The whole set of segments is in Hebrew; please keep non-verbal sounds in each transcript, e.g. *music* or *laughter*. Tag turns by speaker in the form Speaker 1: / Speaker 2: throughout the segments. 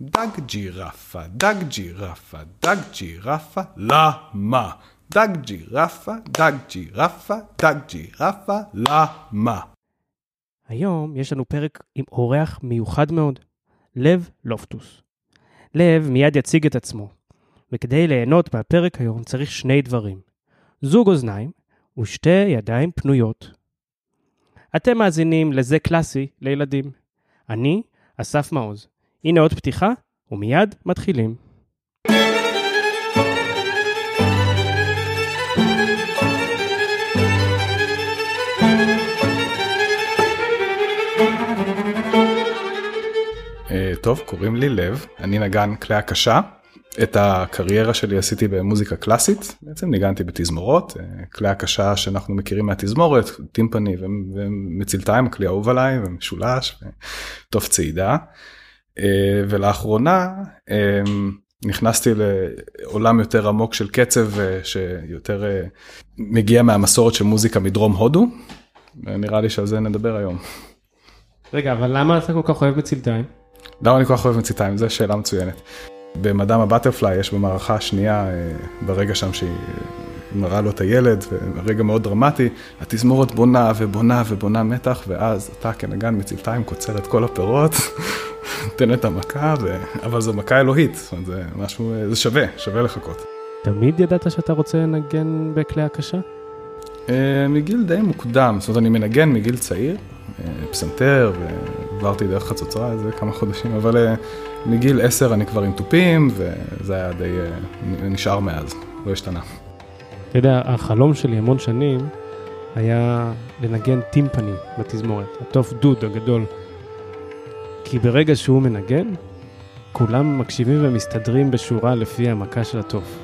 Speaker 1: דג ג'ירפה, דג ג'ירפה, דג ג'ירפה, למה? דג ג'ירפה, דג ג'ירפה, דג ג'ירפה, למה?
Speaker 2: היום יש לנו פרק עם אורח מיוחד מאוד, לב לופטוס. לב מיד יציג את עצמו, וכדי ליהנות מהפרק היום צריך שני דברים, זוג אוזניים ושתי ידיים פנויות. אתם מאזינים לזה קלאסי לילדים. אני, אסף מעוז. הנה עוד פתיחה, ומיד מתחילים.
Speaker 1: אה, טוב, קוראים לי לב, אני נגן כלי הקשה. את הקריירה שלי עשיתי במוזיקה קלאסית, בעצם ניגנתי בתזמורות, אה, כלי הקשה שאנחנו מכירים מהתזמורת, טימפני ומצלתיים, הכלי האהוב עליי, ומשולש, וטוף צעידה. אה, ולאחרונה נכנסתי לעולם יותר עמוק של קצב שיותר מגיע מהמסורת של מוזיקה מדרום הודו, ונראה לי שעל זה נדבר היום.
Speaker 2: רגע, אבל למה אתה כל כך אוהב מצלתיים?
Speaker 1: למה אני כל כך אוהב מציתיים? זו שאלה מצוינת. במדאם הבטרפליי יש במערכה השנייה, אה, ברגע שם שהיא מראה לו את הילד, רגע מאוד דרמטי, התזמורת בונה ובונה ובונה מתח, ואז אתה כנגן מצלתיים קוצר את כל הפירות, *laughs* נותן את המכה, ו... אבל זו מכה אלוהית, זאת אומרת, זה משהו, זה שווה, שווה לחכות.
Speaker 2: תמיד ידעת שאתה רוצה לנגן בכלי הקשה?
Speaker 1: אה, מגיל די מוקדם, זאת אומרת, אני מנגן מגיל צעיר, אה, פסנתר, ועברתי דרך חצוצרה איזה כמה חודשים, אבל אה, מגיל עשר אני כבר עם תופים, וזה היה די, נשאר מאז, לא השתנה.
Speaker 2: אתה יודע, החלום שלי המון שנים היה לנגן טימפני בתזמורת, התוף דוד הגדול. כי ברגע שהוא מנגן, כולם מקשיבים ומסתדרים בשורה לפי המכה של התוף.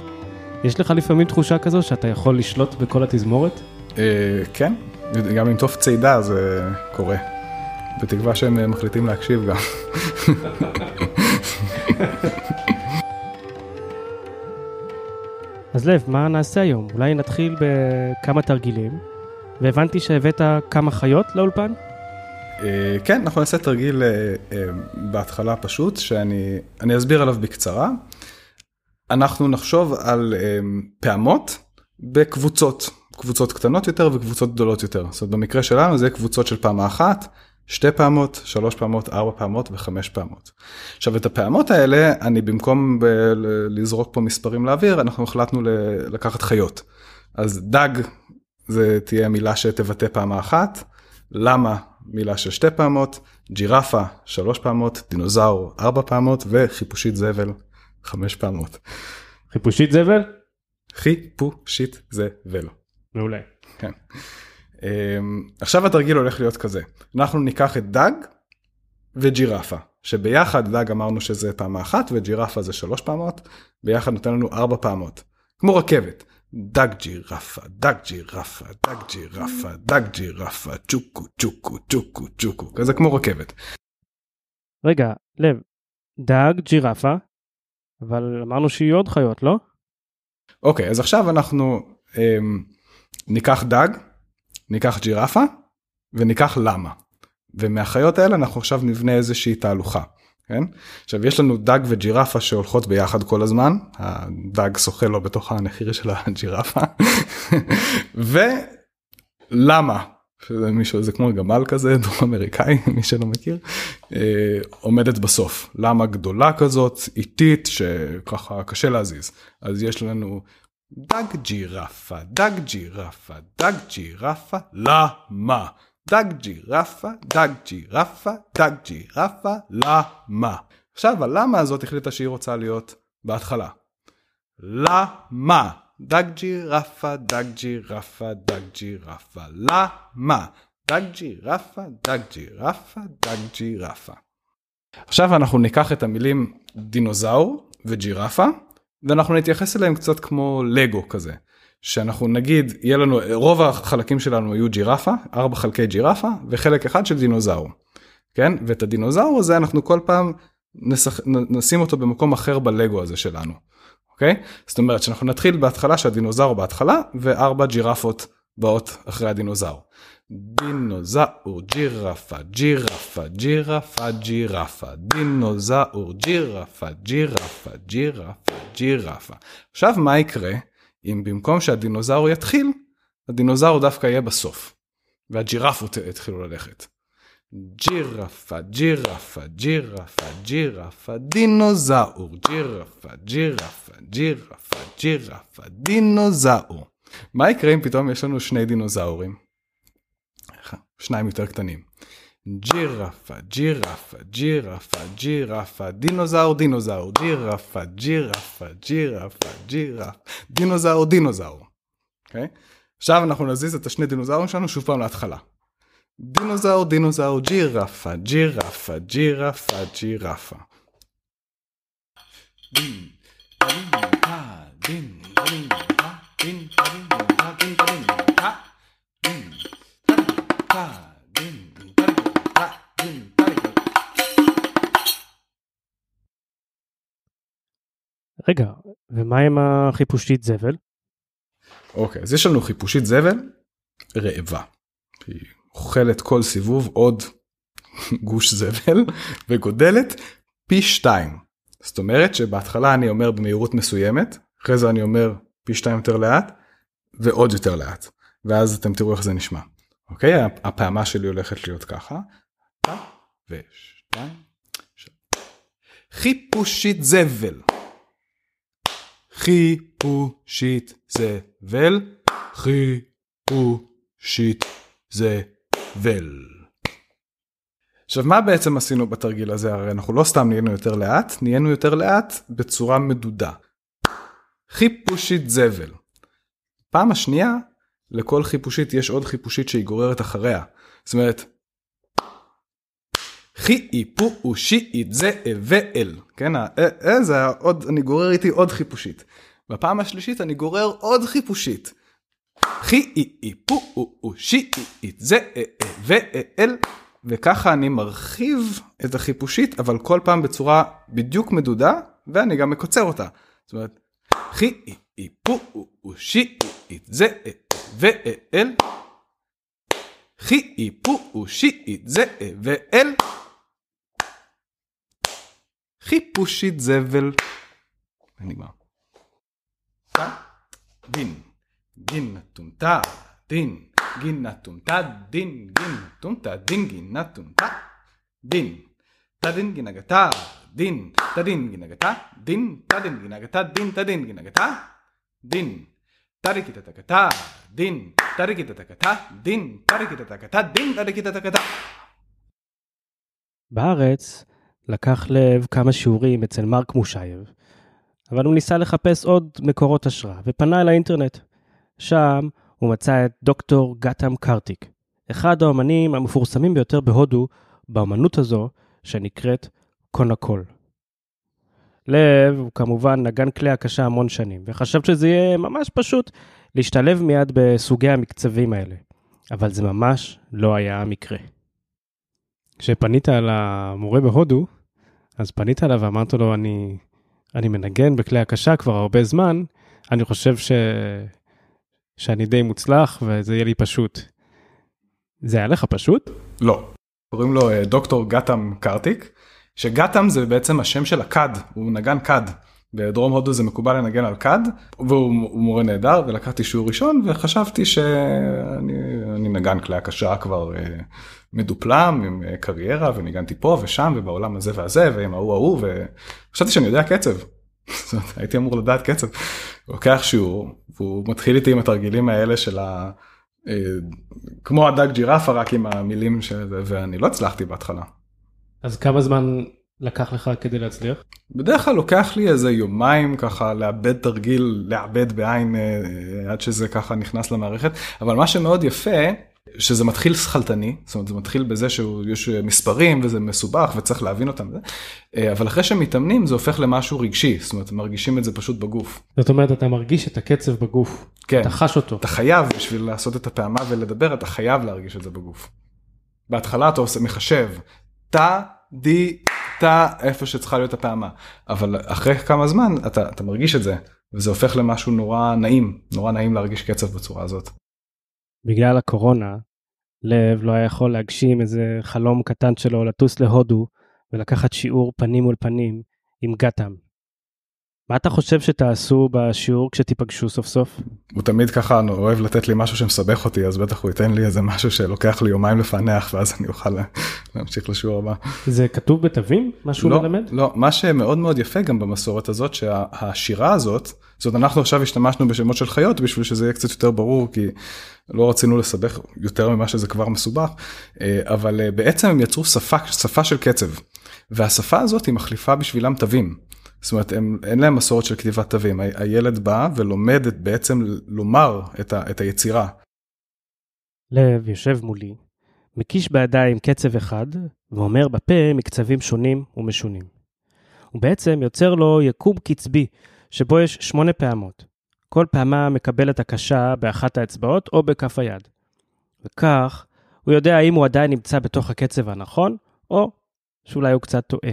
Speaker 2: יש לך לפעמים תחושה כזו שאתה יכול לשלוט בכל התזמורת?
Speaker 1: אה, כן, גם עם תוף צידה זה קורה. בתקווה שהם אה, מחליטים להקשיב גם. *laughs*
Speaker 2: אז לב, מה נעשה היום? אולי נתחיל בכמה תרגילים, והבנתי שהבאת כמה חיות לאולפן?
Speaker 1: אה, כן, אנחנו נעשה תרגיל בהתחלה פשוט, שאני אסביר עליו בקצרה. אנחנו נחשוב על פעמות בקבוצות. קבוצות קטנות יותר וקבוצות גדולות יותר. זאת אומרת, במקרה שלנו זה קבוצות של פעמה אחת, שתי פעמות, שלוש פעמות, ארבע פעמות וחמש פעמות. עכשיו את הפעמות האלה, אני במקום ב- לזרוק פה מספרים לאוויר, אנחנו החלטנו לקחת חיות. אז דג זה תהיה מילה שתבטא פעמה אחת, למה מילה של שתי פעמות, ג'ירפה שלוש פעמות, דינוזאור ארבע פעמות וחיפושית זבל חמש פעמות.
Speaker 2: חיפושית זבל?
Speaker 1: חיפושית זבל.
Speaker 2: מעולה.
Speaker 1: כן. אמ, עכשיו התרגיל הולך להיות כזה, אנחנו ניקח את דג וג'ירפה, שביחד דג אמרנו שזה פעמה אחת וג'ירפה זה שלוש פעמות, ביחד נותן לנו ארבע פעמות, כמו רכבת. דג ג'ירפה, דג ג'ירפה, דג ג'ירפה, דג ג'ירפה, צ'וקו, צ'וקו, צ'וקו, צ'וקו, כזה כמו רכבת.
Speaker 2: רגע, לב, דג, ג'ירפה, אבל אמרנו שיהיו עוד חיות, לא?
Speaker 1: אוקיי, אז עכשיו אנחנו... אמ, ניקח דג, ניקח ג'ירפה וניקח למה. ומהחיות האלה אנחנו עכשיו נבנה איזושהי תהלוכה. כן? עכשיו יש לנו דג וג'ירפה שהולכות ביחד כל הזמן, הדג שוחה לו בתוך הנחיר של הג'ירפה, ולמה, שזה מישהו, זה כמו גמל כזה, *laughs* דרום אמריקאי, מי שלא מכיר, אה, עומדת בסוף. למה גדולה כזאת, איטית, שככה קשה להזיז. אז יש לנו דג ג'ירפה, דג ג'ירפה, דג ג'ירפה, למה? דג ג'ירפה, דג ג'ירפה, דג ג'ירפה, למה? עכשיו הלמה הזאת החליטה שהיא רוצה להיות בהתחלה. למה? דג ג'ירפה, דג ג'ירפה, דג ג'ירפה, למה? דג ג'ירפה, דג ג'ירפה, דג ג'ירפה. עכשיו אנחנו ניקח את המילים דינוזאור וג'ירפה ואנחנו נתייחס אליהם קצת כמו לגו כזה. שאנחנו נגיד יהיה לנו רוב החלקים שלנו היו ג'ירפה ארבע חלקי ג'ירפה וחלק אחד של דינוזאור. כן ואת הדינוזאור הזה אנחנו כל פעם נשח... נשים אותו במקום אחר בלגו הזה שלנו. אוקיי זאת אומרת שאנחנו נתחיל בהתחלה שהדינוזאור בהתחלה וארבע ג'ירפות באות אחרי הדינוזאור. דינוזאור, ג'ירפה, ג'ירפה, ג'ירפה, ג'ירפה, דינוזאור, ג'ירפה, ג'ירפה, ג'ירפה, ג'ירפה. עכשיו מה יקרה אם במקום שהדינוזאור יתחיל, הדינוזאור דווקא יהיה בסוף, והג'ירפות יתחילו ללכת. ג'ירפה, ג'ירפה, ג'ירפה, ג'ירפה, דינוזאור, ג'ירפה, ג'ירפה, ג'ירפה, ג'ירפה, דינוזאור. מה יקרה אם פתאום יש לנו שני דינוזאורים? שניים יותר קטנים. ג'ירפה, ג'ירפה, ג'ירפה, ג'ירפה, דינוזאור, דינוזאור, ג'ירפה, ג'ירפה, ג'ירפה, ג'ירפה, דינוזאור, דינוזאור. אוקיי? עכשיו אנחנו נזיז את השני דינוזאורים שלנו שוב פעם להתחלה. דינוזאור, דינוזאור, ג'ירפה, ג'ירפה, ג'ירפה, ג'ירפה. דין, דין, דין, דין,
Speaker 2: רגע, ומה עם החיפושית זבל?
Speaker 1: אוקיי, אז יש לנו חיפושית זבל רעבה. היא אוכלת כל סיבוב עוד *laughs* גוש זבל *laughs* וגודלת פי שתיים. זאת אומרת שבהתחלה אני אומר במהירות מסוימת, אחרי זה אני אומר פי שתיים יותר לאט ועוד יותר לאט. ואז אתם תראו איך זה נשמע. אוקיי? הפעמה שלי הולכת להיות ככה. ושתיים. חיפושית זבל. חיפושית זבל. חיפושית זבל. עכשיו מה בעצם עשינו בתרגיל הזה הרי אנחנו לא סתם נהיינו יותר לאט נהיינו יותר לאט בצורה מדודה. חיפושית זבל. פעם השנייה לכל חיפושית יש עוד חיפושית שהיא גוררת אחריה. זאת אומרת, חי איפו אושי זה ואל, כן, אה זה עוד, אני גורר איתי עוד חיפושית. בפעם השלישית אני גורר עוד חיפושית. חי איפו אושי זה ואל, וככה אני מרחיב את החיפושית, אבל כל פעם בצורה בדיוק מדודה, ואני גם מקוצר אותה. זאת אומרת, חי איפו אושי זה ואל. חי איפו אושית זה ואל. חיפושית זבל. נגמר. דין, דין. נתונתה, דין, גין נתונתה, דין, גין נתונתה, דין, גין נתונתה, דין. תדין גינגתה, דין, תדין גינגתה, דין, תדין גינגתה, דין, תדין גינגתה, דין. טריקיטטקטה, דין, טריקיטטקטה, דין, טריקיטטקטה, דין, טריקיטטקטה.
Speaker 2: בארץ לקח לב כמה שיעורים אצל מרק מושייב, אבל הוא ניסה לחפש עוד מקורות השראה ופנה אל האינטרנט. שם הוא מצא את דוקטור גאטם קרטיק, אחד האמנים המפורסמים ביותר בהודו באמנות הזו שנקראת קונקול. לב הוא כמובן נגן כלי הקשה המון שנים, וחשבת שזה יהיה ממש פשוט להשתלב מיד בסוגי המקצבים האלה, אבל זה ממש לא היה המקרה. כשפנית למורה בהודו, אז פנית אליו ואמרת לו, אני, אני מנגן בכלי הקשה כבר הרבה זמן, אני חושב ש... שאני די מוצלח וזה יהיה לי פשוט. זה היה לך פשוט?
Speaker 1: לא. קוראים לו אה, דוקטור גאטם קרטיק, שגאטם זה בעצם השם של הכד, הוא נגן כד. בדרום הודו זה מקובל לנגן על כד, והוא מורה נהדר, ולקחתי שיעור ראשון וחשבתי שאני נגן כלי הקשה כבר אה, מדופלם עם אה, קריירה וניגנתי פה ושם ובעולם הזה והזה ועם ההוא ההוא וחשבתי שאני יודע קצב. *laughs* הייתי אמור לדעת קצב. לוקח שיעור והוא מתחיל איתי עם התרגילים האלה של ה... אה, כמו הדג ג'ירפה רק עם המילים של זה ואני לא הצלחתי בהתחלה.
Speaker 2: אז כמה זמן לקח לך כדי להצליח?
Speaker 1: בדרך כלל לוקח לי איזה יומיים ככה לאבד תרגיל, לאבד בעין אה, עד שזה ככה נכנס למערכת, אבל מה שמאוד יפה, שזה מתחיל שכלתני, זאת אומרת זה מתחיל בזה שיש מספרים וזה מסובך וצריך להבין אותם, אה, אבל אחרי שמתאמנים זה הופך למשהו רגשי, זאת אומרת מרגישים את זה פשוט בגוף.
Speaker 2: זאת אומרת אתה מרגיש את הקצב בגוף,
Speaker 1: כן,
Speaker 2: אתה חש אותו.
Speaker 1: אתה חייב בשביל לעשות את הפעמה ולדבר אתה חייב להרגיש את זה בגוף. בהתחלה אתה עושה מחשב, תא, די, תא, איפה שצריכה להיות הפעמה. אבל אחרי כמה זמן אתה, אתה מרגיש את זה, וזה הופך למשהו נורא נעים, נורא נעים להרגיש קצב בצורה הזאת.
Speaker 2: בגלל הקורונה, לב לא היה יכול להגשים איזה חלום קטן שלו לטוס להודו ולקחת שיעור פנים מול פנים עם גתם. מה אתה חושב שתעשו בשיעור כשתיפגשו סוף סוף?
Speaker 1: הוא תמיד ככה אוהב לתת לי משהו שמסבך אותי אז בטח הוא ייתן לי איזה משהו שלוקח לי יומיים לפענח ואז אני אוכל להמשיך לשיעור הבא.
Speaker 2: זה כתוב בתווים מה שהוא
Speaker 1: לא,
Speaker 2: מלמד?
Speaker 1: לא, מה שמאוד מאוד יפה גם במסורת הזאת שהשירה הזאת, זאת אנחנו עכשיו השתמשנו בשמות של חיות בשביל שזה יהיה קצת יותר ברור כי לא רצינו לסבך יותר ממה שזה כבר מסובך, אה, אבל אה, בעצם הם יצרו שפה, שפה של קצב והשפה הזאת היא מחליפה בשבילם תווים. זאת אומרת, הם, אין להם מסורת של כתיבת תווים, ה- הילד בא ולומד את, בעצם לומר את, ה, את היצירה.
Speaker 2: לב יושב מולי, מקיש בידיים קצב אחד, ואומר בפה מקצבים שונים ומשונים. הוא בעצם יוצר לו יקום קצבי, שבו יש שמונה פעמות. כל פעמה מקבלת הקשה באחת האצבעות או בכף היד. וכך, הוא יודע האם הוא עדיין נמצא בתוך הקצב הנכון, או שאולי הוא קצת טועה.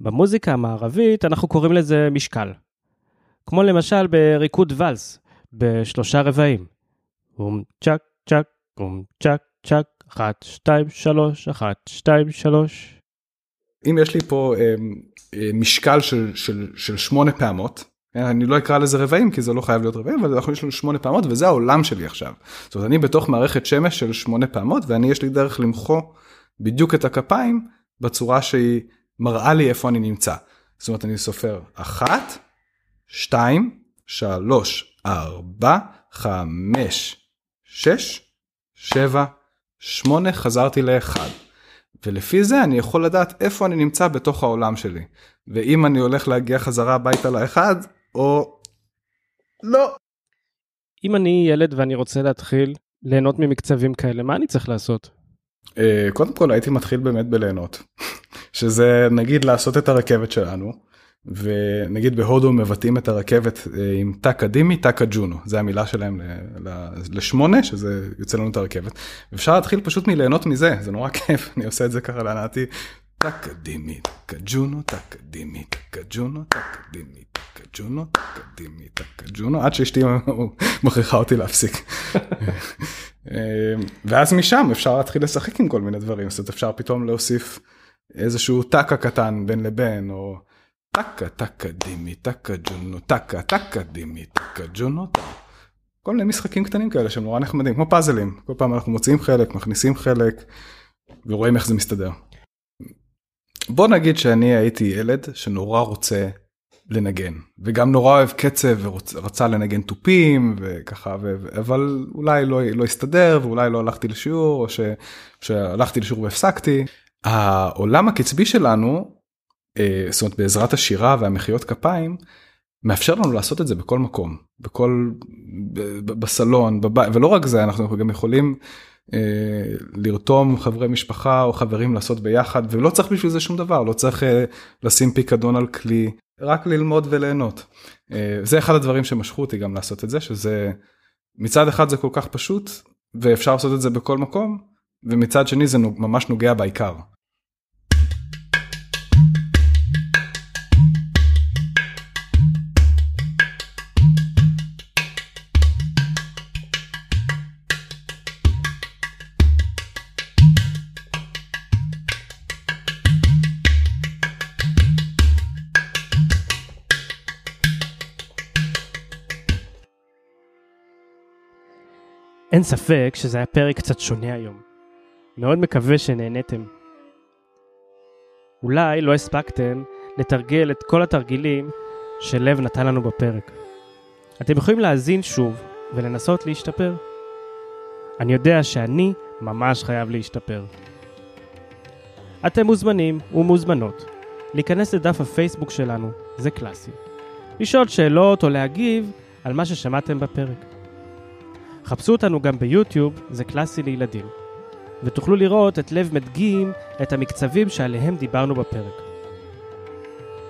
Speaker 2: במוזיקה המערבית אנחנו קוראים לזה משקל. כמו למשל בריקוד ואלס, בשלושה רבעים. אום צ'ק צ'ק, אום צ'ק צ'ק, אחת, שתיים, שלוש, אחת, שתיים, שלוש.
Speaker 1: אם יש לי פה אה, אה, משקל של, של, של שמונה פעמות, אה, אני לא אקרא לזה רבעים כי זה לא חייב להיות רבעים, אבל אנחנו יש לנו שמונה פעמות וזה העולם שלי עכשיו. זאת אומרת, אני בתוך מערכת שמש של שמונה פעמות ואני יש לי דרך למחוא בדיוק את הכפיים בצורה שהיא מראה לי איפה אני נמצא. זאת אומרת, אני סופר אחת, שתיים, שלוש, ארבע, חמש, שש, שבע, שמונה, חזרתי לאחד. ולפי זה אני יכול לדעת איפה אני נמצא בתוך העולם שלי. ואם אני הולך להגיע חזרה הביתה לאחד, או לא.
Speaker 2: אם אני ילד ואני רוצה להתחיל ליהנות ממקצבים כאלה, מה אני צריך לעשות?
Speaker 1: אה, קודם כל הייתי מתחיל באמת בליהנות. שזה נגיד לעשות את הרכבת שלנו. ונגיד בהודו מבטאים את הרכבת אה, עם טאקה דימי טאקה ג'ונו זה המילה שלהם לשמונה שזה יוצא לנו את הרכבת. אפשר להתחיל פשוט מליהנות מזה זה נורא כיף אני עושה את זה ככה להנאתי. טאקה דימי טאקה ג'ונו טאקה דימי טאקה ג'ונו טאקה דימי טאקה ג'ונו טאקה דימי טאקה ג'ונו עד שאשתי *laughs* מכריחה אותי להפסיק. *laughs* אה, ואז משם אפשר להתחיל לשחק עם כל מיני דברים זאת אומרת אפשר פתאום להוסיף איזשהו טאקה קטן בין לבין או. טקה טקה דימי טקה ג'ונו טקה טקה דימי טקה ג'ונו כל מיני משחקים קטנים כאלה שהם נורא נחמדים כמו פאזלים כל פעם אנחנו מוציאים חלק מכניסים חלק ורואים איך זה מסתדר. בוא נגיד שאני הייתי ילד שנורא רוצה לנגן וגם נורא אוהב קצב ורצה לנגן תופים וככה ו... אבל אולי לא, לא הסתדר ואולי לא הלכתי לשיעור או ש... שהלכתי לשיעור והפסקתי. העולם הקצבי שלנו אה, זאת אומרת בעזרת השירה והמחיאות כפיים מאפשר לנו לעשות את זה בכל מקום בכל בסלון בבית ולא רק זה אנחנו גם יכולים אה, לרתום חברי משפחה או חברים לעשות ביחד ולא צריך בשביל זה שום דבר לא צריך אה, לשים פיקדון על כלי רק ללמוד וליהנות. אה, זה אחד הדברים שמשכו אותי גם לעשות את זה שזה מצד אחד זה כל כך פשוט ואפשר לעשות את זה בכל מקום ומצד שני זה ממש נוגע בעיקר.
Speaker 2: אין ספק שזה היה פרק קצת שונה היום. מאוד מקווה שנהניתם. אולי לא הספקתם לתרגל את כל התרגילים שלב נתן לנו בפרק. אתם יכולים להאזין שוב ולנסות להשתפר. אני יודע שאני ממש חייב להשתפר. אתם מוזמנים ומוזמנות להיכנס לדף הפייסבוק שלנו, זה קלאסי. לשאול שאלות או להגיב על מה ששמעתם בפרק. חפשו אותנו גם ביוטיוב, זה קלאסי לילדים. ותוכלו לראות את לב מדגים את המקצבים שעליהם דיברנו בפרק.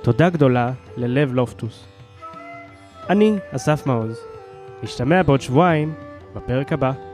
Speaker 2: תודה גדולה ללב לופטוס. אני אסף מעוז. נשתמע בעוד שבועיים בפרק הבא.